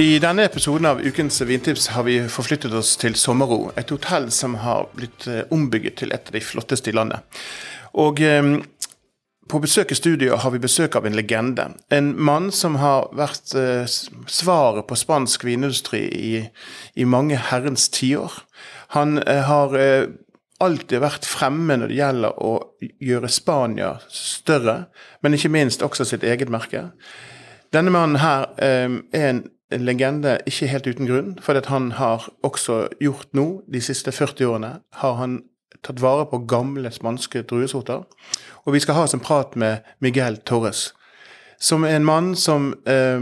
I denne episoden av Ukens vintips har vi forflyttet oss til Sommerro. Et hotell som har blitt eh, ombygget til et av de flotteste i landet. Og eh, på besøk i studio har vi besøk av en legende. En mann som har vært eh, svaret på spansk vinindustri i, i mange herrens tiår. Han eh, har eh, alltid vært fremme når det gjelder å gjøre Spania større, men ikke minst også sitt eget merke. Denne mannen her eh, er en legende ikke helt uten grunn, for han har også gjort nå, de siste 40 årene, har han tatt vare på gamle spanske druesorter. Og vi skal ha oss en prat med Miguel Torres, som er en mann som eh,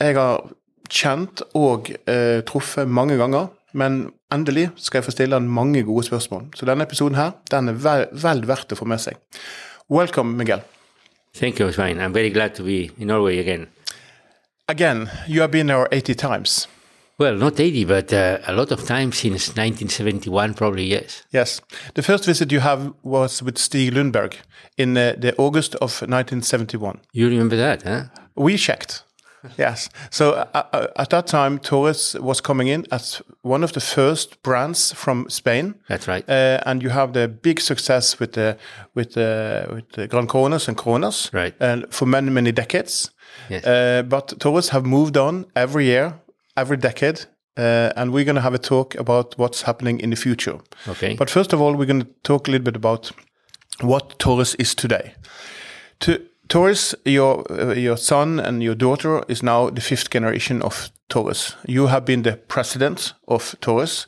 jeg har kjent og eh, truffet mange ganger. Men endelig skal jeg få stille han mange gode spørsmål. Så denne episoden her, den er vel, vel verdt å få med seg. Welcome, Miguel. Thank you, Svein. I'm very glad to be in Norway again. Again, you have been there 80 times. Well, not 80, but uh, a lot of times since 1971, probably, yes. Yes. The first visit you have was with Stig Lundberg in uh, the August of 1971. You remember that, huh? We checked. Yes. So uh, uh, at that time, Torres was coming in as one of the first brands from Spain. That's right. Uh, and you have the big success with the with the with the Gran Coronas and Coronas. Right. And for many many decades. Yes. Uh, but Torres have moved on every year, every decade. Uh, and we're going to have a talk about what's happening in the future. Okay. But first of all, we're going to talk a little bit about what Torres is today. To Torres, your uh, your son and your daughter is now the fifth generation of Torres. You have been the president of Torres,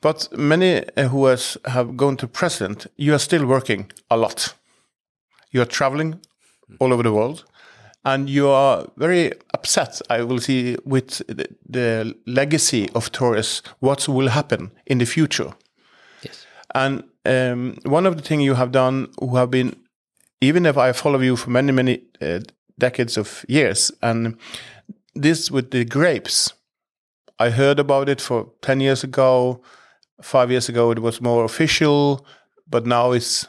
but many uh, who has have gone to president, you are still working a lot. You are traveling all over the world, and you are very upset. I will see with the, the legacy of Torres, what will happen in the future. yes. And um, one of the things you have done, who have been, even if I follow you for many, many uh, decades of years, and this with the grapes, I heard about it for 10 years ago, five years ago, it was more official, but now it's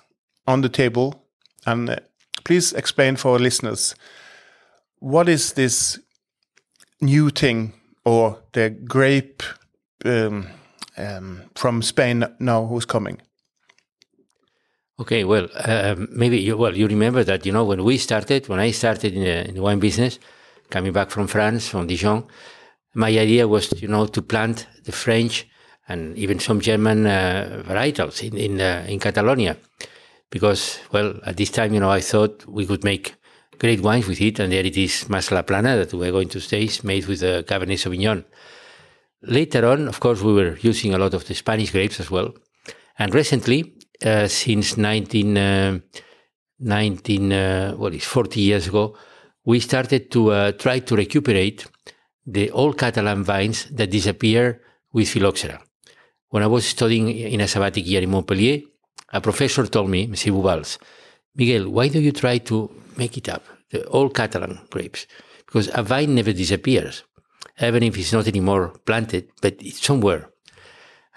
on the table. And uh, please explain for our listeners what is this new thing or the grape um, um, from Spain now who's coming? Okay, well, um, maybe you, well, you remember that, you know, when we started, when I started in the, in the wine business, coming back from France, from Dijon, my idea was, you know, to plant the French and even some German uh, varietals in in, uh, in Catalonia, because, well, at this time, you know, I thought we could make great wines with it, and there it is, Mas La Plana, that we're going to taste, made with uh, Cabernet Sauvignon. Later on, of course, we were using a lot of the Spanish grapes as well. And recently, uh, since 19, uh, 19 uh, what is 40 years ago, we started to uh, try to recuperate the old Catalan vines that disappear with phylloxera. When I was studying in a sabbatic year in Montpellier, a professor told me, Monsieur Bouvals, Miguel, why don't you try to make it up, the old Catalan grapes? Because a vine never disappears, even if it's not anymore planted, but it's somewhere.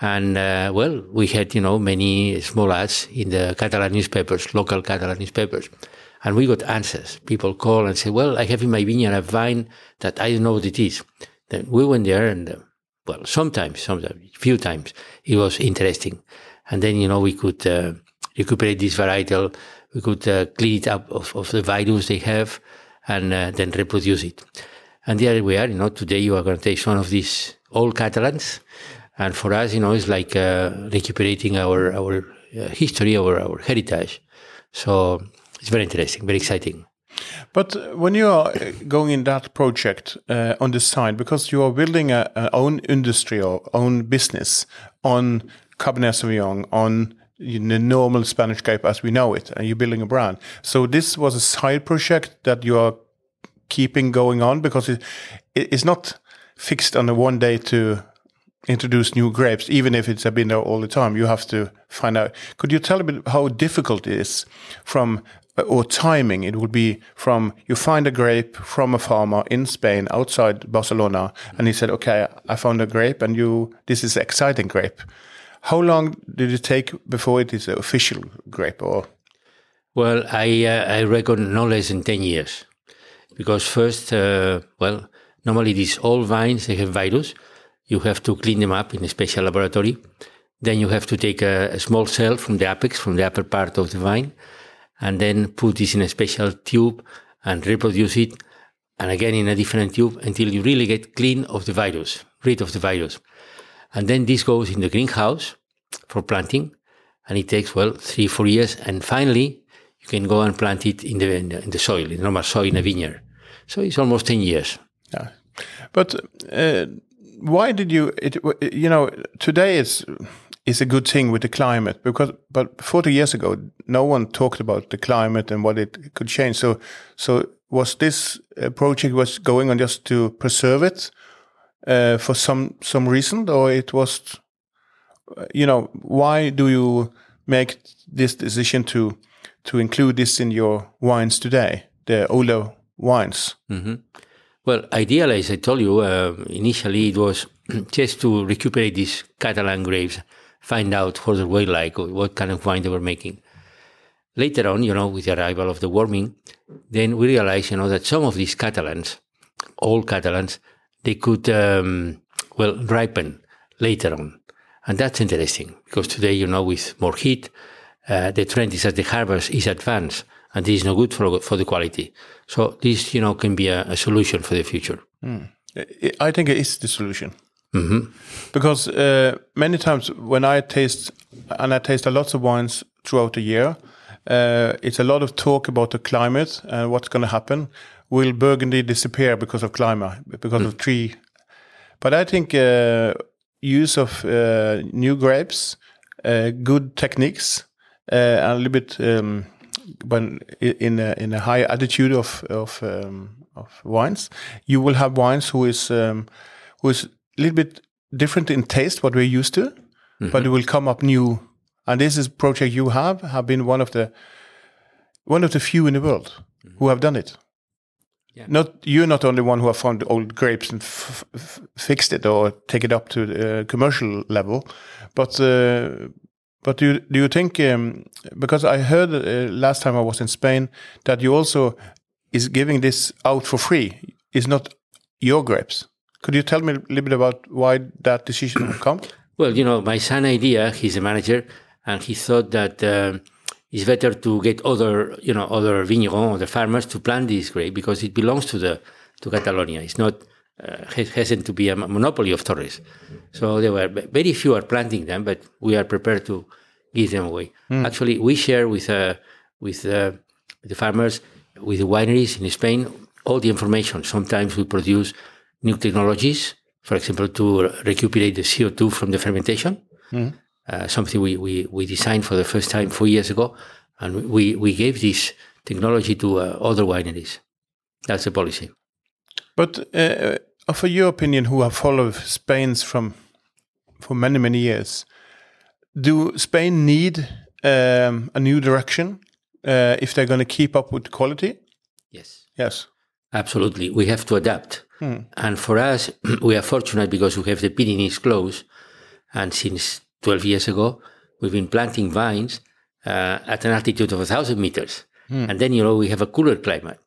And uh, well, we had, you know, many small ads in the Catalan newspapers, local Catalan newspapers. And we got answers. People call and say, well, I have in my vineyard a vine that I don't know what it is. Then we went there and, uh, well, sometimes, sometimes, few times, it was interesting. And then, you know, we could uh, recuperate this varietal. We could uh, clean it up of, of the virus they have and uh, then reproduce it. And there we are, you know, today you are going to taste one of these old Catalans. And for us, you know, it's like uh, recuperating our, our uh, history, our, our heritage. So it's very interesting, very exciting. But when you are uh, going in that project uh, on the side, because you are building a, a own industry or own business on Cabernet Sauvignon, on the normal Spanish grape as we know it, and you're building a brand. So this was a side project that you are keeping going on because it, it's not fixed on a one day to introduce new grapes, even if it's been there all the time. You have to find out. Could you tell a bit how difficult it is from uh, or timing? It would be from you find a grape from a farmer in Spain outside Barcelona, and he said, "Okay, I found a grape, and you this is exciting grape." How long did it take before it is official grape? Or well, I uh, I reckon no less than ten years, because first, uh, well, normally these old vines they have virus. You have to clean them up in a special laboratory. Then you have to take a, a small cell from the apex, from the upper part of the vine, and then put this in a special tube and reproduce it, and again in a different tube until you really get clean of the virus, rid of the virus. And then this goes in the greenhouse for planting, and it takes well three four years, and finally you can go and plant it in the in the, soil, in normal soil in a vineyard. So it's almost ten years. Yeah, but uh, why did you? It, you know, today is is a good thing with the climate because but 40 years ago no one talked about the climate and what it could change so so was this uh, project was going on just to preserve it uh, for some some reason or it was you know why do you make this decision to to include this in your wines today the older wines mm -hmm. well ideally as i told you uh, initially it was just to recuperate these catalan grapes find out what they were like what kind of wine they were making. Later on, you know, with the arrival of the warming, then we realized, you know, that some of these Catalans, all Catalans, they could, um, well, ripen later on. And that's interesting because today, you know, with more heat, uh, the trend is that the harvest is advanced and this is no good for, for the quality. So this, you know, can be a, a solution for the future. Mm. I think it is the solution. Mm -hmm. Because uh, many times when I taste, and I taste a lot of wines throughout the year, uh, it's a lot of talk about the climate and what's going to happen. Will Burgundy disappear because of climate, because mm. of tree? But I think uh, use of uh, new grapes, uh, good techniques, uh, and a little bit um, when in a, in a high attitude of of, um, of wines, you will have wines who is um, who is a little bit different in taste what we're used to, mm -hmm. but it will come up new. And this is project you have have been one of the one of the few in the world mm -hmm. who have done it. Yeah. Not you're not the only one who have found old grapes and fixed it or take it up to the uh, commercial level, but uh, but do you, do you think um, because I heard uh, last time I was in Spain that you also is giving this out for free is not your grapes. Could you tell me a little bit about why that decision come? Well, you know, my son idea, he's a manager, and he thought that uh, it's better to get other, you know, other vignerons, other farmers to plant this grape because it belongs to the to Catalonia. It's not uh, hasn't to be a monopoly of Torres. So there were very few are planting them, but we are prepared to give them away. Mm. Actually, we share with uh, with uh, the farmers, with the wineries in Spain, all the information. Sometimes we produce new technologies, for example, to recuperate the CO2 from the fermentation. Mm. Uh, something we, we, we designed for the first time four years ago. And we, we gave this technology to uh, other wineries. That's the policy. But uh, for your opinion, who have followed Spain's from for many, many years, do Spain need um, a new direction uh, if they're going to keep up with quality? Yes. Yes. Absolutely. We have to adapt. Hmm. And for us, we are fortunate because we have the Pyrenees close. And since 12 years ago, we've been planting vines uh, at an altitude of 1,000 meters. Hmm. And then, you know, we have a cooler climate.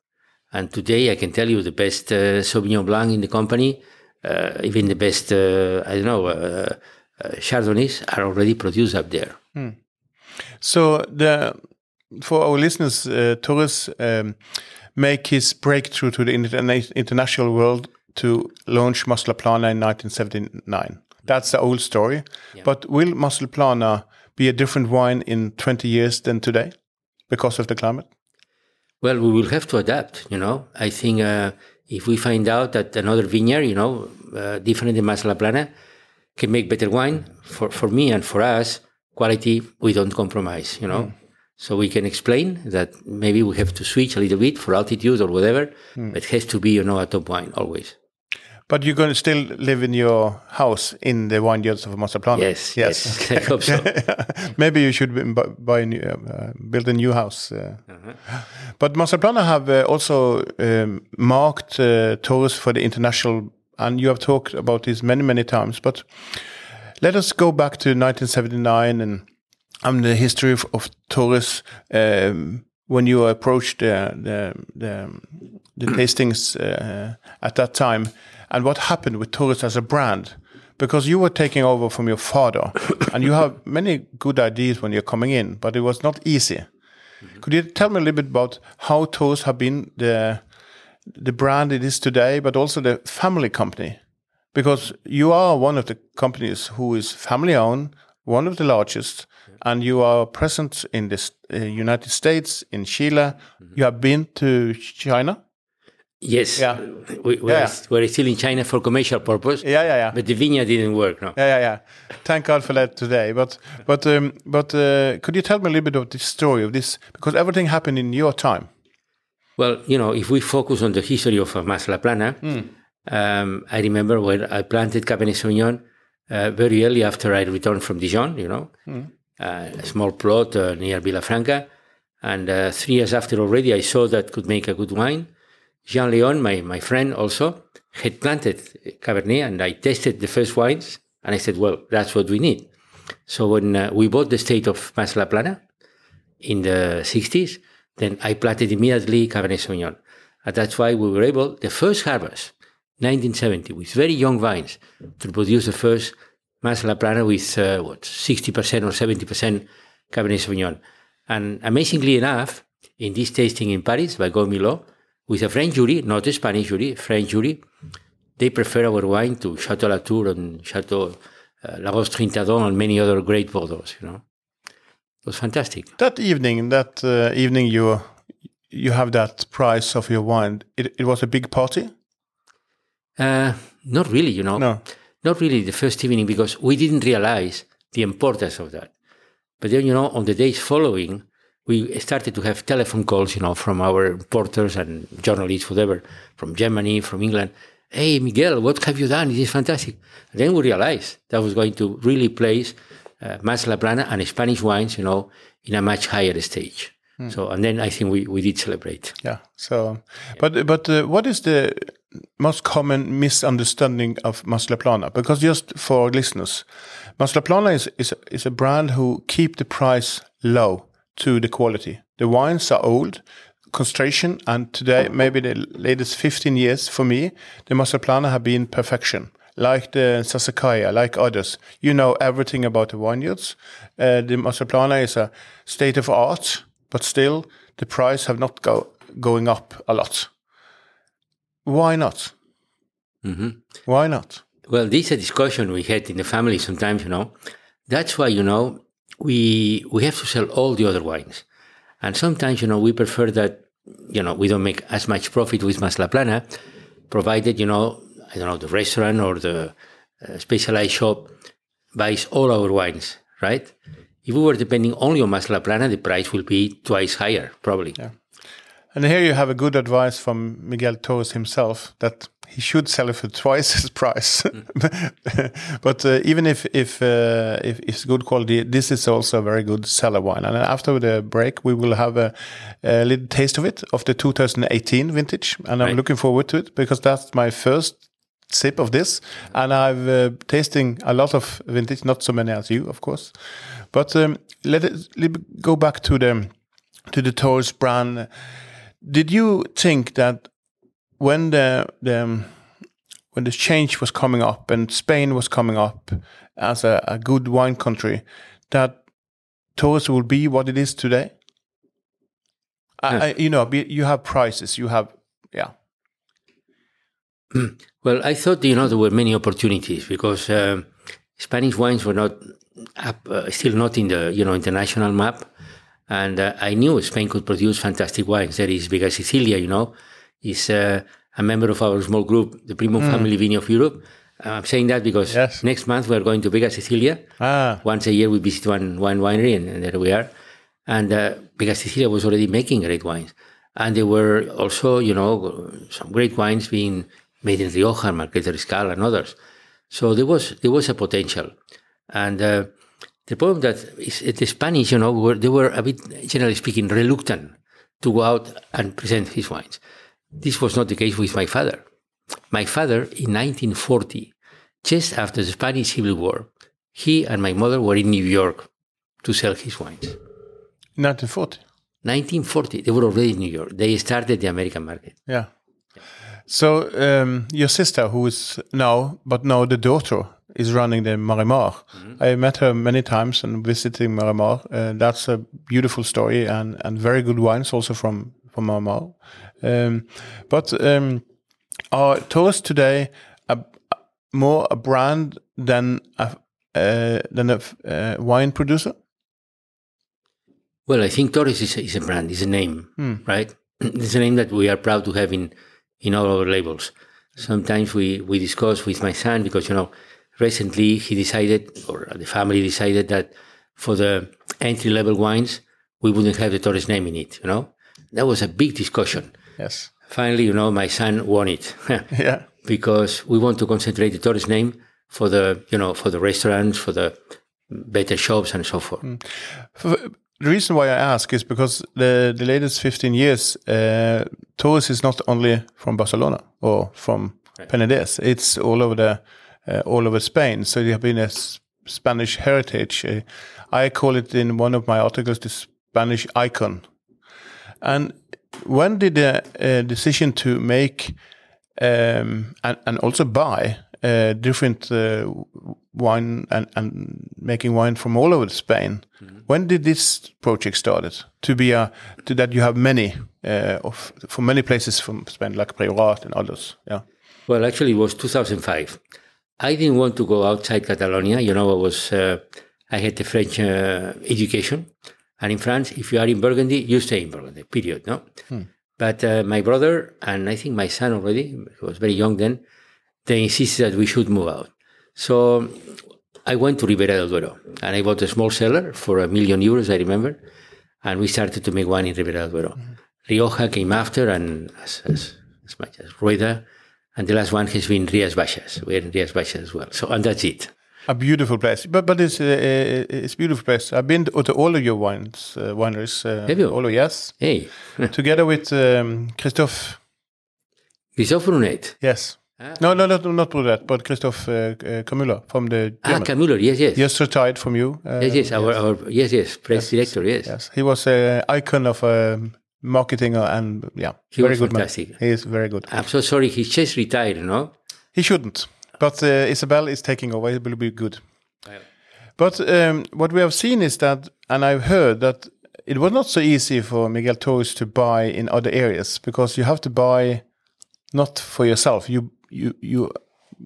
And today, I can tell you the best uh, Sauvignon Blanc in the company, uh, even the best, uh, I don't know, uh, uh, Chardonnays are already produced up there. Hmm. So, the for our listeners, Torres, um, make his breakthrough to the international world to launch Plana in 1979. That's the old story. Yeah. But will Plana be a different wine in 20 years than today because of the climate? Well, we will have to adapt. You know, I think uh, if we find out that another vineyard, you know, uh, different than Mas La Plana, can make better wine for, for me and for us, quality we don't compromise. You know, mm. so we can explain that maybe we have to switch a little bit for altitude or whatever. Mm. It has to be, you know, a top wine always. But you're going to still live in your house in the vineyards of Mas La Plana? Yes, yes, yes. I hope so. Maybe you should buy a new, uh, build a new house. Uh. Uh -huh. But Mas La Plana have uh, also um, marked uh, Torres for the international, and you have talked about this many, many times. But let us go back to 1979 and um, the history of, of Torres. Um, when you approached the the the, the tastings uh, at that time, and what happened with Torres as a brand. Because you were taking over from your father, and you have many good ideas when you're coming in, but it was not easy. Mm -hmm. Could you tell me a little bit about how Torres have been the the brand it is today, but also the family company? Because you are one of the companies who is family owned, one of the largest, and you are present in the uh, United States, in Chile. Mm -hmm. You have been to China. Yes, yeah. we, we're, yeah. we're still in China for commercial purpose. Yeah, yeah, yeah. But the vineyard didn't work, no. Yeah, yeah, yeah. Thank God for that today. But but um, but uh, could you tell me a little bit of the story of this? Because everything happened in your time. Well, you know, if we focus on the history of uh, Mas La Plana, mm. um, I remember when I planted Cabernet Sauvignon uh, very early after I returned from Dijon. You know, mm. a small plot uh, near Villafranca, and uh, three years after already, I saw that could make a good wine Jean Leon, my, my friend also, had planted Cabernet and I tasted the first wines and I said, well, that's what we need. So when uh, we bought the state of Mas La Plana in the 60s, then I planted immediately Cabernet Sauvignon. And that's why we were able, the first harvest, 1970, with very young vines, to produce the first Mas La Plana with, uh, what, 60% or 70% Cabernet Sauvignon. And amazingly enough, in this tasting in Paris by Gault Millau, with a French jury, not a Spanish jury, French jury, they prefer our wine to Chateau Latour and Chateau uh, Larose Trintaudon and many other great Bordeaux. You know, it was fantastic. That evening, that uh, evening, you you have that price of your wine. It, it was a big party. Uh, not really, you know. No, not really. The first evening because we didn't realize the importance of that. But then, you know, on the days following, we started to have telephone calls, you know, from our reporters and journalists, whatever, from Germany, from England. Hey, Miguel, what have you done? It is fantastic. And then we realized that was going to really place uh, Mas and Spanish wines, you know, in a much higher stage. Mm. So, and then I think we, we did celebrate. Yeah. So, but but uh, what is the most common misunderstanding of Mas La Plana? Because just for listeners, Mas La Plana is is is a brand who keep the price low to the quality. The wines are old, concentration, and today, maybe the latest 15 years for me, the Mas La Plana have been perfection. Like the Sassicaia, like others. You know everything about the vineyards. Uh, the Mas La Plana is a state of art, but still the price have not go going up a lot. Why not? Mm -hmm. Why not? Well, this is a discussion we had in the family sometimes, you know. That's why, you know, we we have to sell all the other wines. And sometimes, you know, we prefer that, you know, we don't make as much profit with Mas La Plana, provided, you know, I don't know, the restaurant or the uh, specialized shop buys all our wines, right? If we were depending only on Mas La Plana, the price will be twice higher, probably. Yeah. And here you have a good advice from Miguel Torres himself that he should sell it for twice his price. Mm. but uh, even if if, uh, if it's good quality, this is also a very good cellar wine. And after the break, we will have a, a little taste of it of the 2018 vintage, and I'm looking forward to it because that's my first sip of this, and I've uh, tasting a lot of vintage, not so many as you, of course. But um, let it let go back to the to the Torres brand. Did you think that when the the when the change was coming up and Spain was coming up as a, a good wine country, that Torres will be what it is today. I, I, you know, you have prices, you have, yeah. Well, I thought you know there were many opportunities because uh, Spanish wines were not up, uh, still not in the you know international map, And uh, I knew Spain could produce fantastic wines. There is Vega Sicilia, you know, is uh, a member of our small group, the Primum Familiae Vini of Europe. Uh, I'm saying that because Yes. next month we're going to Vega Sicilia. Ah. Once a year we visit one wine winery, and, and there we are. And uh, Vega Sicilia was already making great wines, and there were also, you know, some great wines being made in Rioja, Marquesa de Riscal, and others. So there was there was a potential, and uh, the problem that is the Spanish, you know, were they were a bit, generally speaking, reluctant to go out and present his wines. This was not the case with my father. My father, in 1940, just after the Spanish Civil War, he and my mother were in New York to sell his wines. 1940. 1940, they were already in New York. They started the American market. Yeah. So um, your sister, who is now, but now the daughter, is running the Marimar. I met her many times and visiting Marimar. Uh, that's a beautiful story and, and very good wines also from from Marimar. Um, but um, are Torres today a, more a brand than a uh, than a uh, wine producer? Well, I think Torres is a, is a brand, is a name, right? It's a name that we are proud to have in, in all our labels. Sometimes we, we discuss with my son because, you know, recently he decided, or the family decided that for the entry level wines, we wouldn't have the Torres name in it, you know? That was a big discussion. Yes. Finally, you know, my son won it Yeah. because we want to concentrate the Torres name for the, you know, for the restaurants, for the better shops and so forth. For- The reason why I ask is because the the latest 15 years, uh, Torres is not only from Barcelona or from Penedès. It's all over the uh, all over Spain. So there have been a Spanish heritage. Uh, I call it in one of my articles the Spanish icon. And when did the uh, decision to make um, and, and also buy uh, different uh, wine and, and making wine from all over Spain. When did this project started? To be a to that you have many uh, of from many places from Spain, like Priorat and others. Yeah. Well, actually, it was 2005. I didn't want to go outside Catalonia. You know, I was uh, I had the French uh, education, and in France, if you are in Burgundy, you stay in Burgundy. Period. No. But uh, my brother and I think my son already he was very young then. They insisted that we should move out. So I went to Ribera del Duero and I bought a small cellar for a million euros, I remember, and we started to make wine in Ribera del Duero. Rioja came after, and as, as, as much as Rueda, and the last one has been Rias Baixas. We're in Rias Baixas as well. So, and that's it. A beautiful place, but but it's uh, uh, it's a beautiful place. I've been to all of your wines uh, wineries. Uh, Have you? All of yes, Hey, together with um, Christophe. Christophe Brunet. Yes. No, no, no, not Brudet, but Christophe uh, uh, Camula from the Ah, German. Kammüller, yes, yes. Just retired from you. Uh, Yes, yes, our, our, yes, yes, press director, yes. Yes, he was an icon of um, marketing and yeah, He very was good fantastic. man. He is very good. I'm so sorry, he's just retired, no? He shouldn't, but uh, Isabel is taking over. It will be good. But um, what we have seen is that, and I've heard that it was not so easy for Miguel Torres to buy in other areas because you have to buy not for yourself. You you you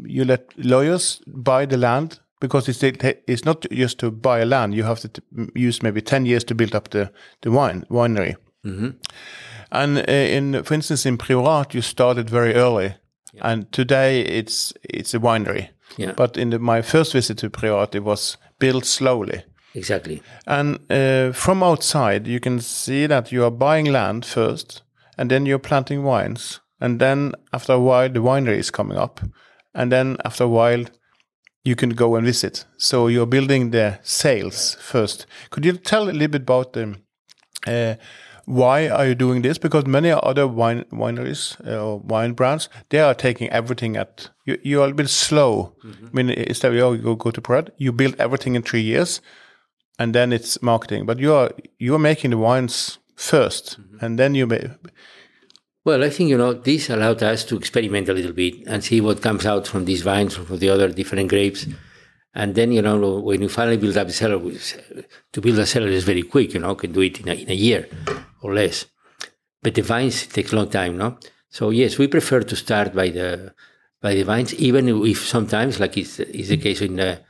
you let lawyers buy the land because it's it's not just to buy a land. You have to t- use maybe ten years to build up the the wine winery. And uh, in, for instance, in Priorat, you started very early, and today it's it's a winery. Yeah. But in the, my first visit to Priorat, it was built slowly. Exactly. And uh, from outside, you can see that you are buying land first, and then you're planting wines, and then after a while, the winery is coming up, and then after a while, you can go and visit. So you're building the sales first. Could you tell a little bit about the uh, why are you doing this? Because many other wine wineries uh, or wine brands, they are taking everything at you. You are a bit slow. I mean, instead of oh, you go, go to Pred, you build everything in three years, and then it's marketing. But you are you are making the wines 1st and then you may. Well, I think, you know, this allowed us to experiment a little bit and see what comes out from these vines or from the other different grapes. And then, you know, when you finally build up a cellar, to build a cellar is very quick, you know, can do it in a, in a year or less. But the vines take a long time, no? So yes, we prefer to start by the by the vines, even if sometimes, like is is the case in the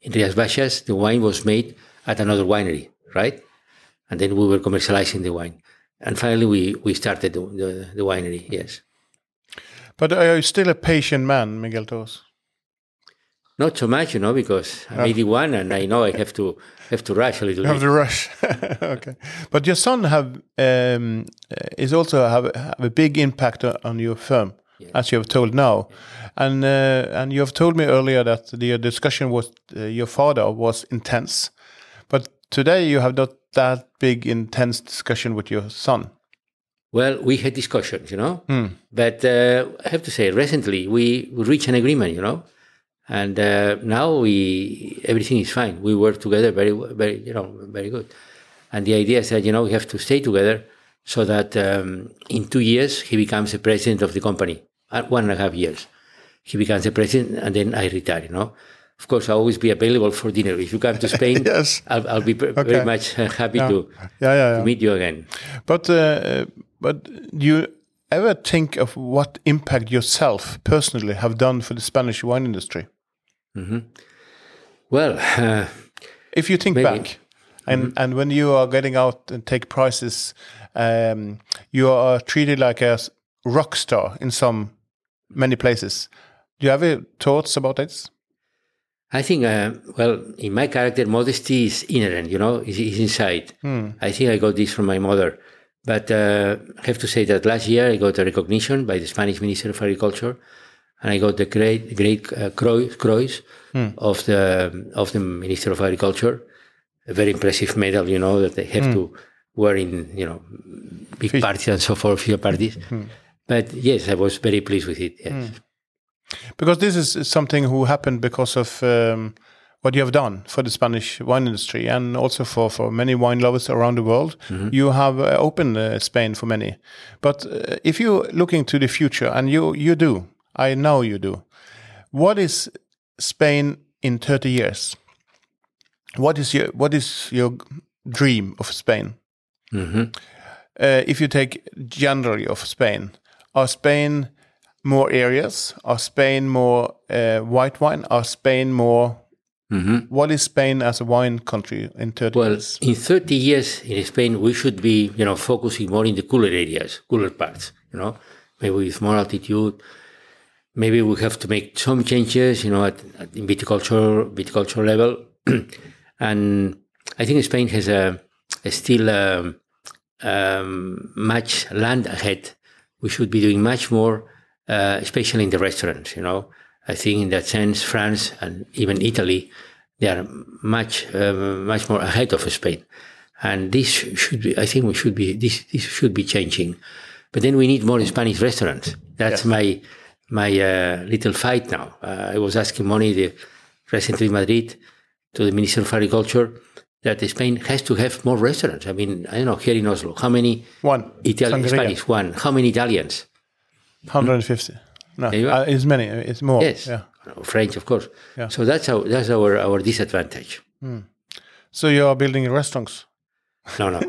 in Rias Baixas, the wine was made at another winery, right? and then we were commercializing the wine. And finally, we, we started the, the, the winery, yes. But are you still a patient man, Miguel Torres? Not so much, you know, because I'm 81 and I know I have to have to rush a little You have to rush. okay, but your son have um, is also have, have a big impact on your firm, as you have told now, and uh, and you have told me earlier that the discussion was uh, your father was intense, but today you have not that big intense discussion with your son. Well, we had discussions, you know, but uh, I have to say, recently we, we reached an agreement, you know, and uh, now we everything is fine. We work together very, very, you know, very good. And the idea is that you know we have to stay together so that um, in two years he becomes the president of the company. At one and a half years, he becomes the president, and then I retire. You know, of course, I'll always be available for dinner. If you come to Spain, Yes. I'll, I'll be Okay. very much uh, happy Yeah. to, Yeah, yeah, to meet you again. But uh, but do you ever think of what impact yourself personally have done for the Spanish wine industry? Well. Uh, if you think Maybe. back and and when you are getting out and take prizes um, you are treated like a rock star in some many places do you have any thoughts about this I think, uh, well, in my character, modesty is inherent, you know, is, is inside. I think I got this from my mother. But uh, I have to say that last year I got a recognition by the Spanish Minister of Agriculture, and I got the great, great uh, Croix, Croix of the of the Minister of Agriculture, a very impressive medal, you know, that they have to wear in, you know, big parties and so forth, few parties. But yes, I was very pleased with it. Yes. because this is something who happened because of um, what you have done for the Spanish wine industry and also for, for many wine lovers around the world. You have uh, opened uh, Spain for many. But uh, if you're looking to the future, and you, you do, I know you do, what is Spain in 30 years? What is your, what is your dream of Spain? Uh, if you take generally of Spain, are Spain more areas? Are Spain more uh, white wine? Are Spain more? What is Spain as a wine country in 30 Well, years? in 30 years in Spain, we should be, you know, focusing more in the cooler areas, cooler parts, you know, maybe with more altitude. Maybe we have to make some changes, you know, at, at viticulture, viticulture level. and I think Spain has a, a still um, um, much land ahead. We should be doing much more, uh, especially in the restaurants, you know. I think in that sense, France and even Italy, they are much, uh, much more ahead of Spain. And this should be, I think we should be, this, this should be changing. But then we need more Spanish restaurants. That's my, my uh, little fight now. Uh, I was asking money the, recently in Madrid to the Minister of Agriculture that Spain has to have more restaurants. I mean, I don't know, here in Oslo, how many One. Italian. Spanish, one, how many Italians? 150. No, uh, it's many. It's more. Yes, Yeah. French, of course. Yeah. So that's our that's our our disadvantage. So you are building restaurants. No, no.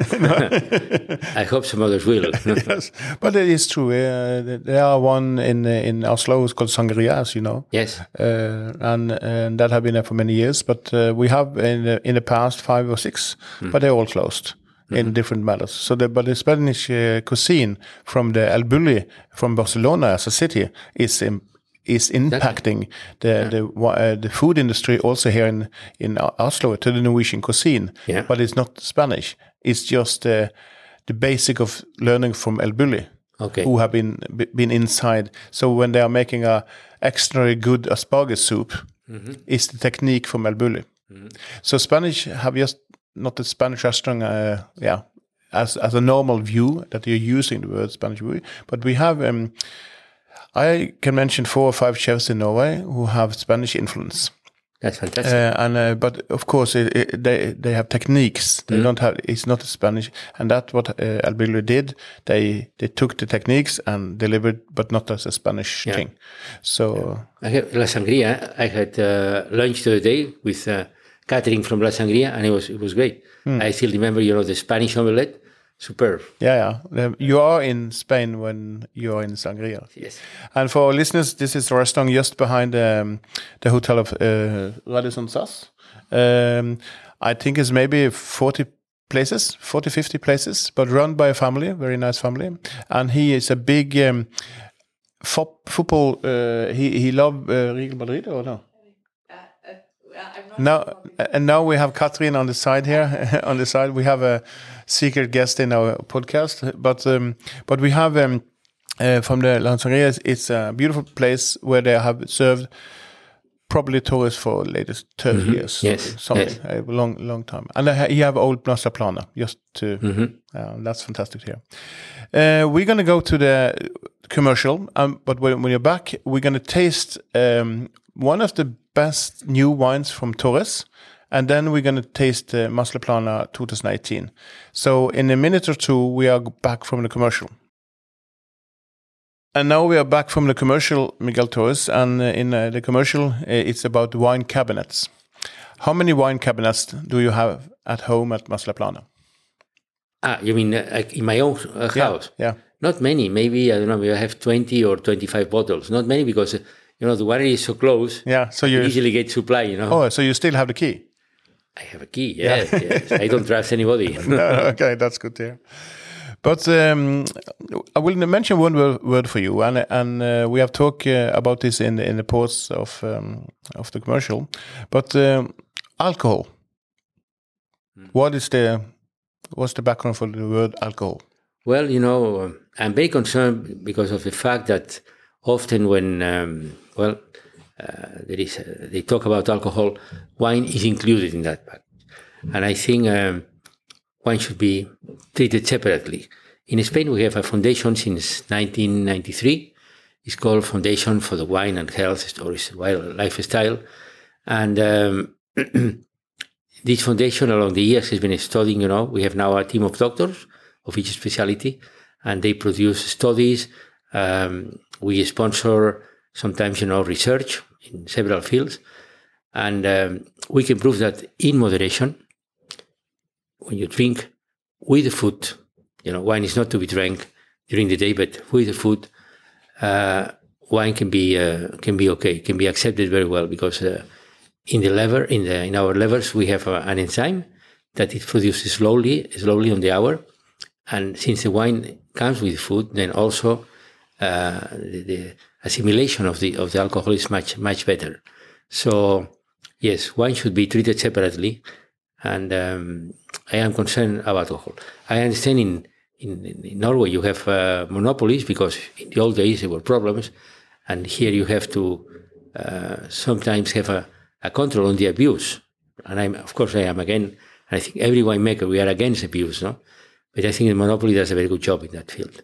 I hope some others will. yes, but it is true. Uh, there are one in in Oslo. It's called Sangrias, you know. yes. uh, and and that have been there for many years. But uh, we have in the, in the past five or six, but they're all closed in different matters. So the but the Spanish uh, cuisine from the El Bulli from Barcelona as a city is is impacting the the uh, the food industry also here in in Oslo to the Norwegian cuisine. Yeah. But it's not Spanish. It's just uh, the basic of learning from El Bulli Okay. who have been be- been inside. So when they are making a extra good asparagus soup, it's the technique from El Bulli. So Spanish have just not the Spanish restaurant, uh, yeah, as as a normal view that you're using the word Spanish view, but we have. Um, I can mention four or five chefs in Norway who have Spanish influence. That's fantastic. Uh, and uh, but of course it, it, they they have techniques. They don't have. It's not Spanish, and that's what uh, El Bulli did. They they took the techniques and delivered, but not as a Spanish Yeah. thing. So I have La Sangria. I had uh, lunch the other day with uh, catering from La Sangria, and it was it was great. I still remember, you know, the Spanish omelette, superb. yeah, yeah. You are in Spain when you are in Sangria. Yes. And for our listeners, this is a restaurant just behind um, the hotel of uh, Radisson SAS. Um, I think it's maybe 40 places, 40, 50 places, but run by a family, very nice family. And he is a big um, fo- football. Uh, he he love uh, Real Madrid or no? Now and now we have Katrin on the side here. on the side we have a secret guest in our podcast, but um, but we have um, uh, from the Lanzaria. It's a beautiful place where they have served probably tourists for latest 30 years. Yes, something yes. a long long time. And uh, you have old Mas La Plana just to. Mm-hmm. Uh, that's fantastic here. Uh, we're gonna go to the commercial, um, but when, when you're back, we're gonna taste um, one of the best new wines from Torres, and then we're gonna taste uh, Mas La Plana 2018. So in a minute or two, we are back from the commercial. And now we are back from the commercial, Miguel Torres, and uh, in uh, the commercial, uh, it's about wine cabinets. How many wine cabinets do you have at home at Mas La Plana? Ah, you mean uh, in my own uh, house? Yeah. Not many. Maybe I don't know. Maybe I have twenty or twenty-five bottles. Not many because uh, you know the winery is so close. Yeah. So You easily get supply. You know. Oh, so you still have the key? I have a key. Yes, yes. I don't trust anybody. no, okay, that's good to hear. But um, I will mention one word, for you, and and uh, we have talked uh, about this in the, in the posts of um, of the commercial. But um, alcohol. What is the what's the background for the word alcohol? Well, you know, I'm very concerned because of the fact that often when, um, well, uh, there is, uh, they talk about alcohol, wine is included in that package. And I think um, wine should be treated separately. In Spain, we have a foundation since 1993. It's called Foundation for the Wine and Health Stories, Lifestyle. And um, this foundation along the years has been studying, you know, we have now a team of doctors of each specialty and they produce studies. Um, we sponsor sometimes, you know, research in several fields. And um, we can prove that in moderation, when you drink with the food, you know, wine is not to be drank during the day, but with the food, uh, wine can be uh, can be okay, can be accepted very well because uh, in the liver, in the in our livers, we have uh, an enzyme that it produces slowly, slowly on the hour, and since the wine comes with food, then also uh, the, the assimilation of the of the alcohol is much much better. So yes, wine should be treated separately, and um, I am concerned about alcohol. I understand in in, in Norway you have uh, monopolies because in the old days there were problems, and here you have to uh, sometimes have a, a control on the abuse. And I'm of course I am again. I think every winemaker we are against abuse, no. But I think the monopoly does a very good job in that field.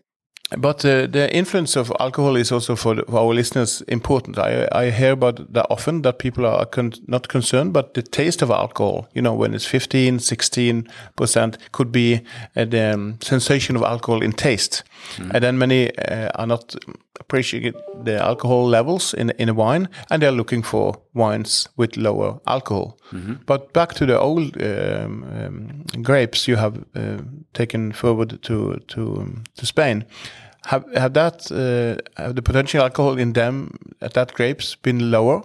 But uh, the influence of alcohol is also for, the, for our listeners important. I, I hear about that often that people are con not concerned, but the taste of alcohol, you know, when it's 15, 16 percent, could be uh, the um, sensation of alcohol in taste. And then many uh, are not appreciating the alcohol levels in in a wine, and they're looking for wines with lower alcohol. But back to the old um, um, grapes you have uh, taken forward to to um, to Spain. Have have that uh, have the potential alcohol in them at that grapes been lower?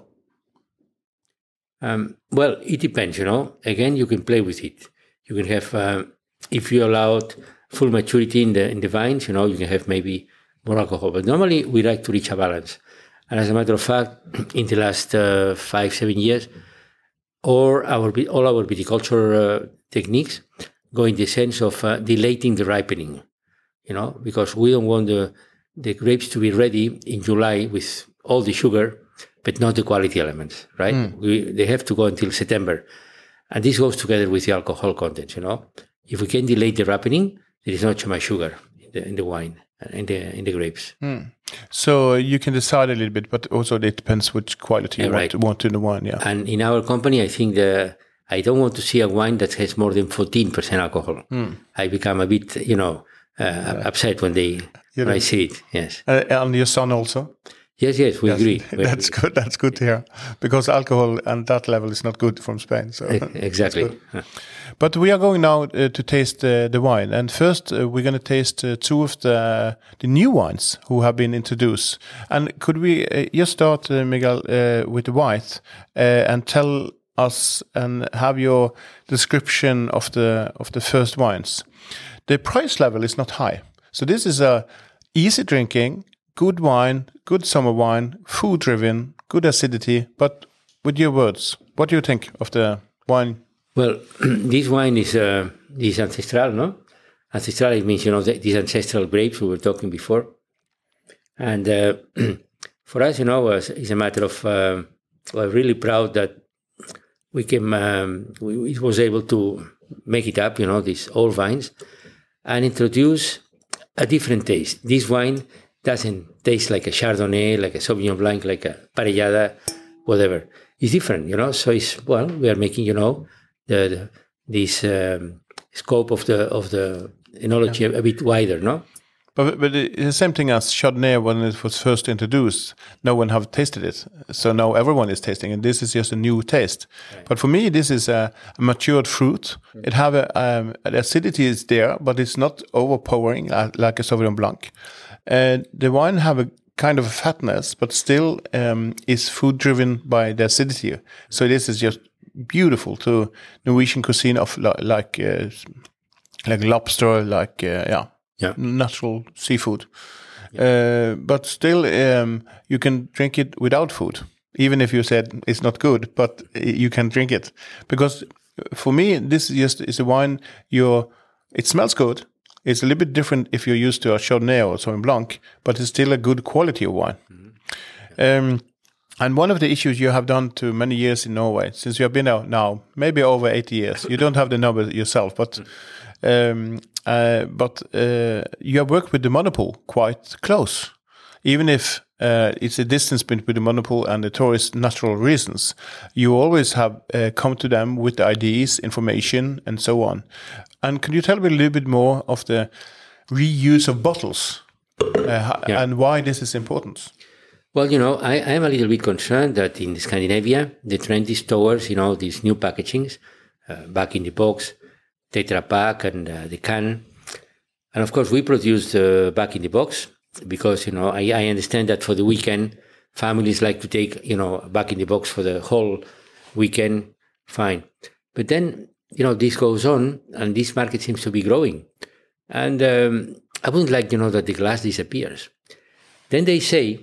Um, well, it depends, you know. Again, you can play with it. You can have, um, if you allowed full maturity in the in the vines, you know, you can have maybe more alcohol. But normally, we like to reach a balance. And as a matter of fact, in the last uh, five seven years, or our all our viticulture uh, techniques go in the sense of uh, delaying the ripening. You know, because we don't want the the grapes to be ready in July with all the sugar, but not the quality elements, right? Hmm. We, they have to go until September. And this goes together with the alcohol content, you know. If we can delay the ripening, there is not too much sugar in the, in the wine, in the in the grapes. Hmm. So you can decide a little bit, but also it depends which quality you want, right. want in the wine. Yeah. And in our company, I think the I don't want to see a wine that has more than fourteen percent alcohol. Hmm. I become a bit, you know, uh, upset when they when I see it. Yes, Uh, and your son also. yes, yes. We agree. We That's agree. good. That's good to hear, because alcohol and that level is not good from Spain. So, Exactly. but we are going now uh, to taste uh, the wine, and first uh, we're going to taste uh, two of the the new wines who have been introduced. And could we uh, just start, uh, Miguel, uh, with the white uh, and tell us and have your description of the of the first wines. The price level is not high, so this is a easy drinking, good wine, good summer wine, food driven, good acidity. But with your words, what do you think of the wine? Well, this wine is uh, is ancestral, no? Ancestral it means you know these ancestral grapes we were talking before, and uh, for us, you know, it's, a matter of uh, we're really proud that we came, um, we, we was able to make it up, you know, these old vines, and introduce a different taste. This wine doesn't taste like a Chardonnay, like a Sauvignon Blanc, like a Parellada, whatever. It's different, you know. So it's well, we are making, you know, the, the this um, scope of the of the enology a, a bit wider, no? But, but the same thing as Chardonnay when it was first introduced. No one have tasted it, so now everyone is tasting it. This is just a new taste. But for me, this is a, a matured fruit. It have a um, the acidity is there, but it's not overpowering uh, like a Sauvignon Blanc. And the wine have a kind of a fatness, but still um, is food driven by the acidity. So this is just beautiful to Norwegian cuisine of li- like uh, like lobster, like uh, yeah, Yeah. natural seafood. Uh, but still, um, you can drink it without food, even if you said it's not good. But you can drink it because for me, this is just is a wine. You're, it smells good. It's a little bit different if you're used to a Chardonnay or Sauvignon Blanc, but it's still a good quality of wine. Um, and one of the issues you have done to many years in Norway, since you have been out now, maybe over 80 years, you don't have the number yourself, but um, uh, but uh, you have worked with the monopole quite close, even if uh, it's a distance between the monopole and the tourist natural reasons. You always have uh, come to them with the ideas, information, and so on. And can you tell me a little bit more of the reuse of bottles uh, Yeah. and why this is important? Well, you know, I, I am a little bit concerned that in Scandinavia, the trend is towards, you know, these new packagings, uh, bag in the box, Tetra Pak and uh, the can. And of course, we produce uh, bag in the box because, you know, I, I understand that for the weekend, families like to take, you know, bag in the box for the whole weekend. Fine. But then, you know, this goes on and this market seems to be growing. And um, I wouldn't like, you know, that the glass disappears. Then they say,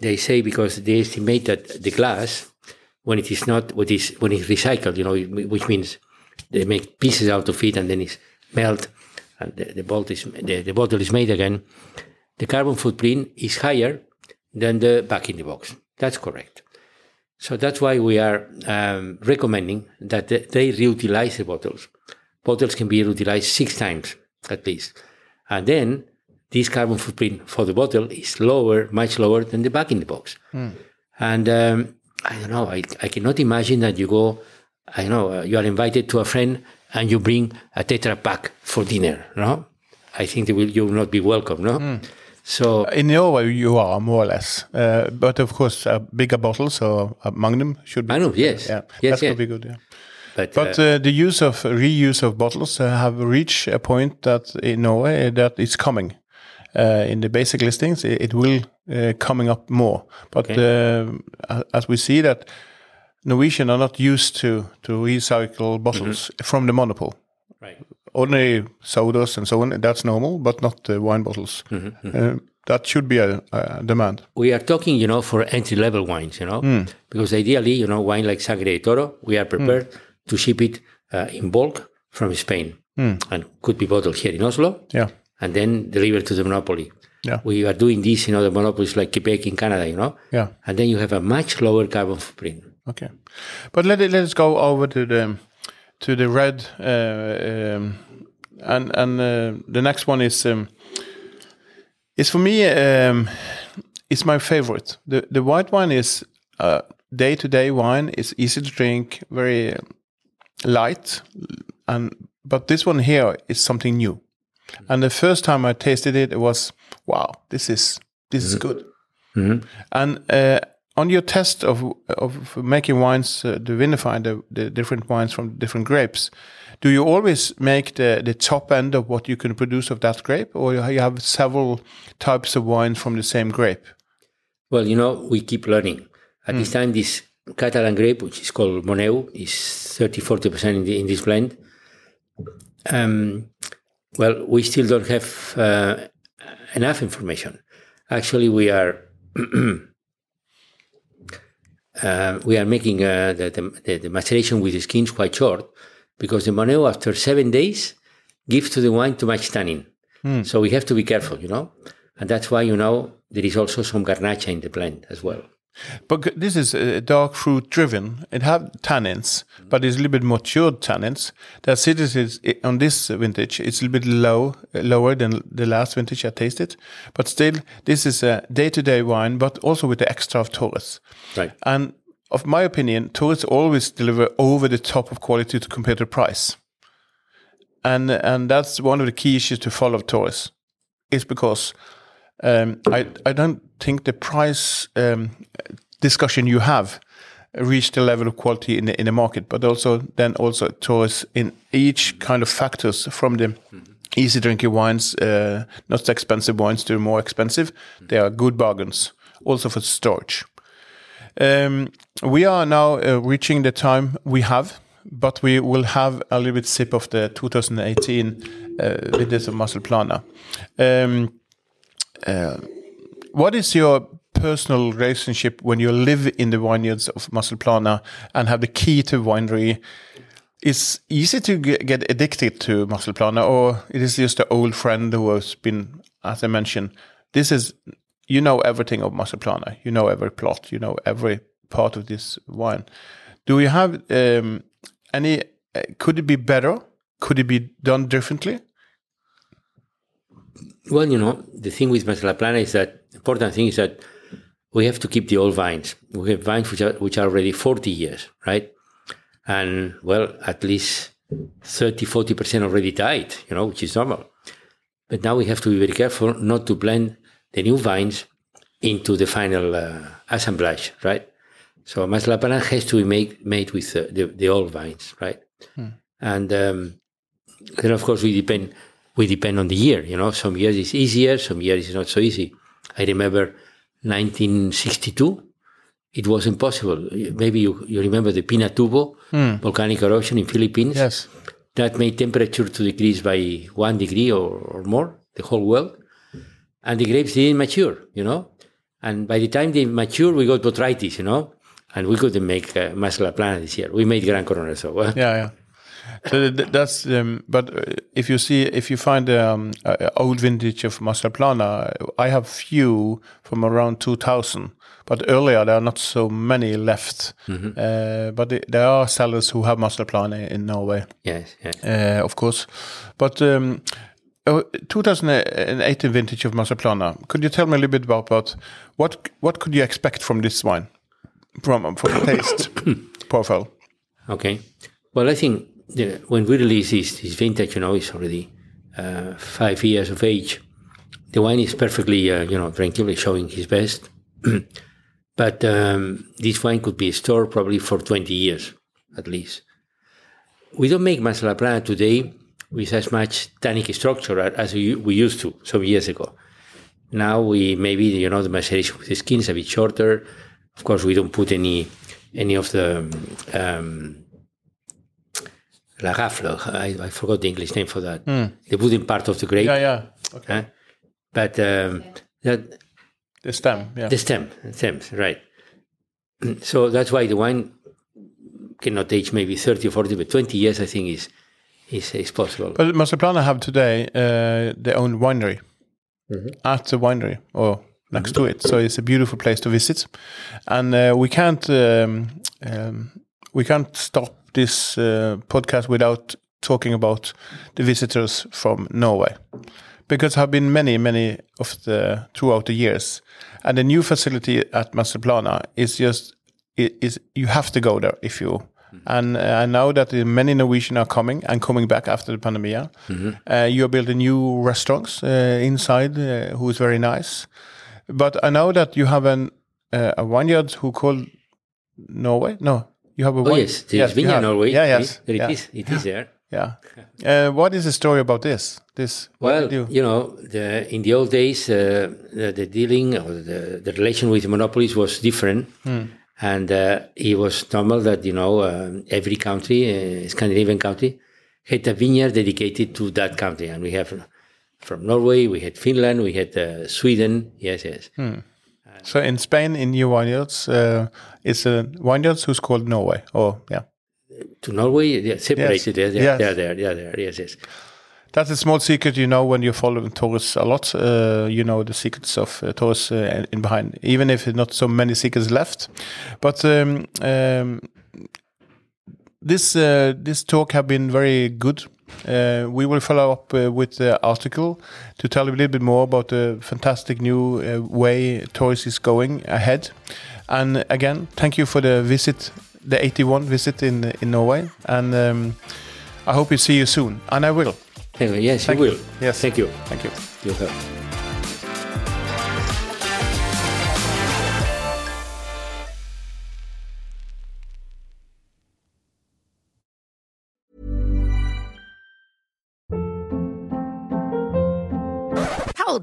they say because they estimate that the glass, when it is not, what is when it's recycled, you know, which means they make pieces out of it and then it's melt, and the, the bottle is the, the bottle is made again. The carbon footprint is higher than the bag in the box. That's correct. So that's why we are um, recommending that they reutilize the bottles. Bottles can be reutilized six times at least, and then this carbon footprint for the bottle is lower, much lower than the bag in the box. And um, I don't know, I, I cannot imagine that you go, I know, uh, you are invited to a friend and you bring a Tetra Pak for dinner, no? I think they will, you will not be welcome, no? So, In Norway, you are more or less, uh, but of course, a bigger bottle, so a Magnum should be. Magnum, yes. yeah, Yes, that yes. be good. Yeah. but, But uh, uh, the use of reuse of bottles uh, have reached a point that in Norway that it's coming. Uh, in the basic listings, it, it will uh, coming up more. But uh, as we see that Norwegian are not used to to recycle bottles from the monopole. right. Ordinary sodas and so on, that's normal, but not uh, wine bottles. Uh, that should be a, a demand. we are talking, you know, for entry level wines, you know, because ideally, you know, wine like Sangre de Toro, we are prepared to ship it uh, in bulk from Spain and could be bottled here in Oslo Yeah, and then delivered to the monopoly. Yeah. We are doing this in other monopolies like Quebec in Canada, you know, yeah. and then you have a much lower carbon footprint. Okay, but let it, let us go over to the to the red, uh, um, and and uh, the next one is um, is for me um, it's my favorite. The the white wine is uh, day to day wine. It's easy to drink, very light, and but this one here is something new. And the first time I tasted it, it was wow. This is this is good. And uh, on your test of of making wines, uh, to vinify the, the different wines from different grapes, do you always make the, the top end of what you can produce of that grape, or you have several types of wines from the same grape? Well, you know, we keep learning. At this time, this Catalan grape, which is called Moneu, is 30 40% in, the, in this blend. Um, well, we still don't have uh, enough information. Actually, we are uh, we are making uh, the, the, the, maceration with the skins quite short because the Moneu, after seven days, gives to the wine too much tannin. Mm. So we have to be careful, you know, and that's why you know there is also some garnacha in the blend as well. But this is uh, dark fruit driven. It have tannins, but it's a little bit matured tannins. The acidity is, on this vintage it's a little bit low, lower than the last vintage I tasted. But still, this is a day to day wine, but also with the extra of Torres. Right. And of my opinion, Torres always deliver over the top of quality to compare to price. And and that's one of the key issues to follow Torres, is because um, I I don't think the price um, discussion you have reached the level of quality in the, in the market, but also then also towards in each kind of factors from the easy drinking wines, uh, not so expensive wines to more expensive. They are good bargains also for storage. Um, we are now uh, reaching the time we have, but we will have a little bit sip of the 2018 uh, vintage of Mas La Plana. Um, uh, what is your personal relationship when you live in the vineyards of Mas La Plana and have the key to winery? Is easy to get addicted to Mas La Plana, or it is just an old friend who has been, as I mentioned, this is you know everything of Mas La Plana, you know every plot, you know every part of this wine. Do you have um, any? Uh, could it be better? Could it be done differently? Well, you know, the thing with Mas La Plana is that important thing is that we have to keep the old vines. We have vines which are, which are already 40 years, right? And well, at least 30, 40% already died, you know, which is normal. But now we have to be very careful not to blend the new vines into the final uh, assemblage, right? So Mas La Plana has to be made, made with uh, the, the old vines, right? Hmm. And um, then, of course, we depend we depend on the year. You know, some years it's easier, some years it's not so easy. I remember 1962. It was impossible. Maybe you, you remember the Pinatubo mm. volcanic eruption in Philippines. Yes. That made temperature to decrease by one degree or, or more, the whole world. And the grapes didn't mature, you know. And by the time they mature, we got botrytis, you know. And we couldn't make uh, Mas La Plana this year. We made Gran Corona, so. Uh, yeah, yeah so that's um, but uh, if you see if you find um, old vintage of Mas La Plana, I have few from around 2000. But earlier there are not so many left. Mm -hmm. uh, but there are sellers who have Mas La Plana in Norway. Yes, yes. Uh, of course. But um, 2018 vintage of Mas La Plana. Could you tell me a little bit about, about what what could you expect from this wine, from from the taste profile? Okay. Well, I think the, when we release this, this vintage, you know, it's already uh, five years of age. The wine is perfectly, uh, you know, drinkable, showing his best. but um, this wine could be stored probably for 20 years at least. We don't make Mas La Plana today with as much tannic structure as we used to some years ago. Now we maybe you know the maceration with the skin is a bit shorter. Of course, we don't put any any of the um, La Rafle, I, I, forgot the English name for that. Mm. The wooden part of the grape. Yeah, yeah. Okay. Uh, but um, that, the stem, yeah. The stem, stems, right. So that's why the wine cannot age maybe 30 or 40, but 20 years I think is is, is possible. But Mas La Plana have today uh, their own winery mm -hmm. at the winery or next mm -hmm. to it. So it's a beautiful place to visit. And uh, we can't um, um, we can't stop this uh, podcast without talking about the visitors from Norway, because there have been many, many of the throughout the years, and the new facility at Mas La Plana is just is you have to go there if you. Mm-hmm. And uh, I know that many Norwegian are coming and coming back after the pandemic. Mm -hmm. uh, you are building new restaurants uh, inside, uh, who is very nice. But I know that you have an uh, a vineyard who called Norway. No, you have a oh, yes, the yes, Vineyard Norway. Yeah, yes. It, yeah. is, it is there. Yeah. Uh, what is the story about this? This well, you? you? know, the, in the old days, uh, the, the, dealing or the, the relation with monopolies was different, hmm. And uh, it was normal that, you know, um, every country, uh, Scandinavian country, had a vineyard dedicated to that country. And we have from Norway, we had Finland, we had uh, Sweden. Yes, yes. So in Spain, in your vineyards, uh, it's a vineyards who's called Norway. Or yeah, To Norway, yeah, separated. Yes. Yes. Yes. They're there, they're there. Yes, yes. that's a small secret. You know when you're following Torres a lot, uh, you know the secrets of uh, Torres uh, in behind. Even if not so many secrets left, but um, um, this uh, this talk have been very good. Uh, we will follow up uh, with the article to tell you a little bit more about the fantastic new uh, way Torres is going ahead. And again, thank you for the visit, the 81 visit in in Norway, and um, I hope we see you soon. And I will. Yes, Thank you you. will. Yes. Thank you. Thank you. You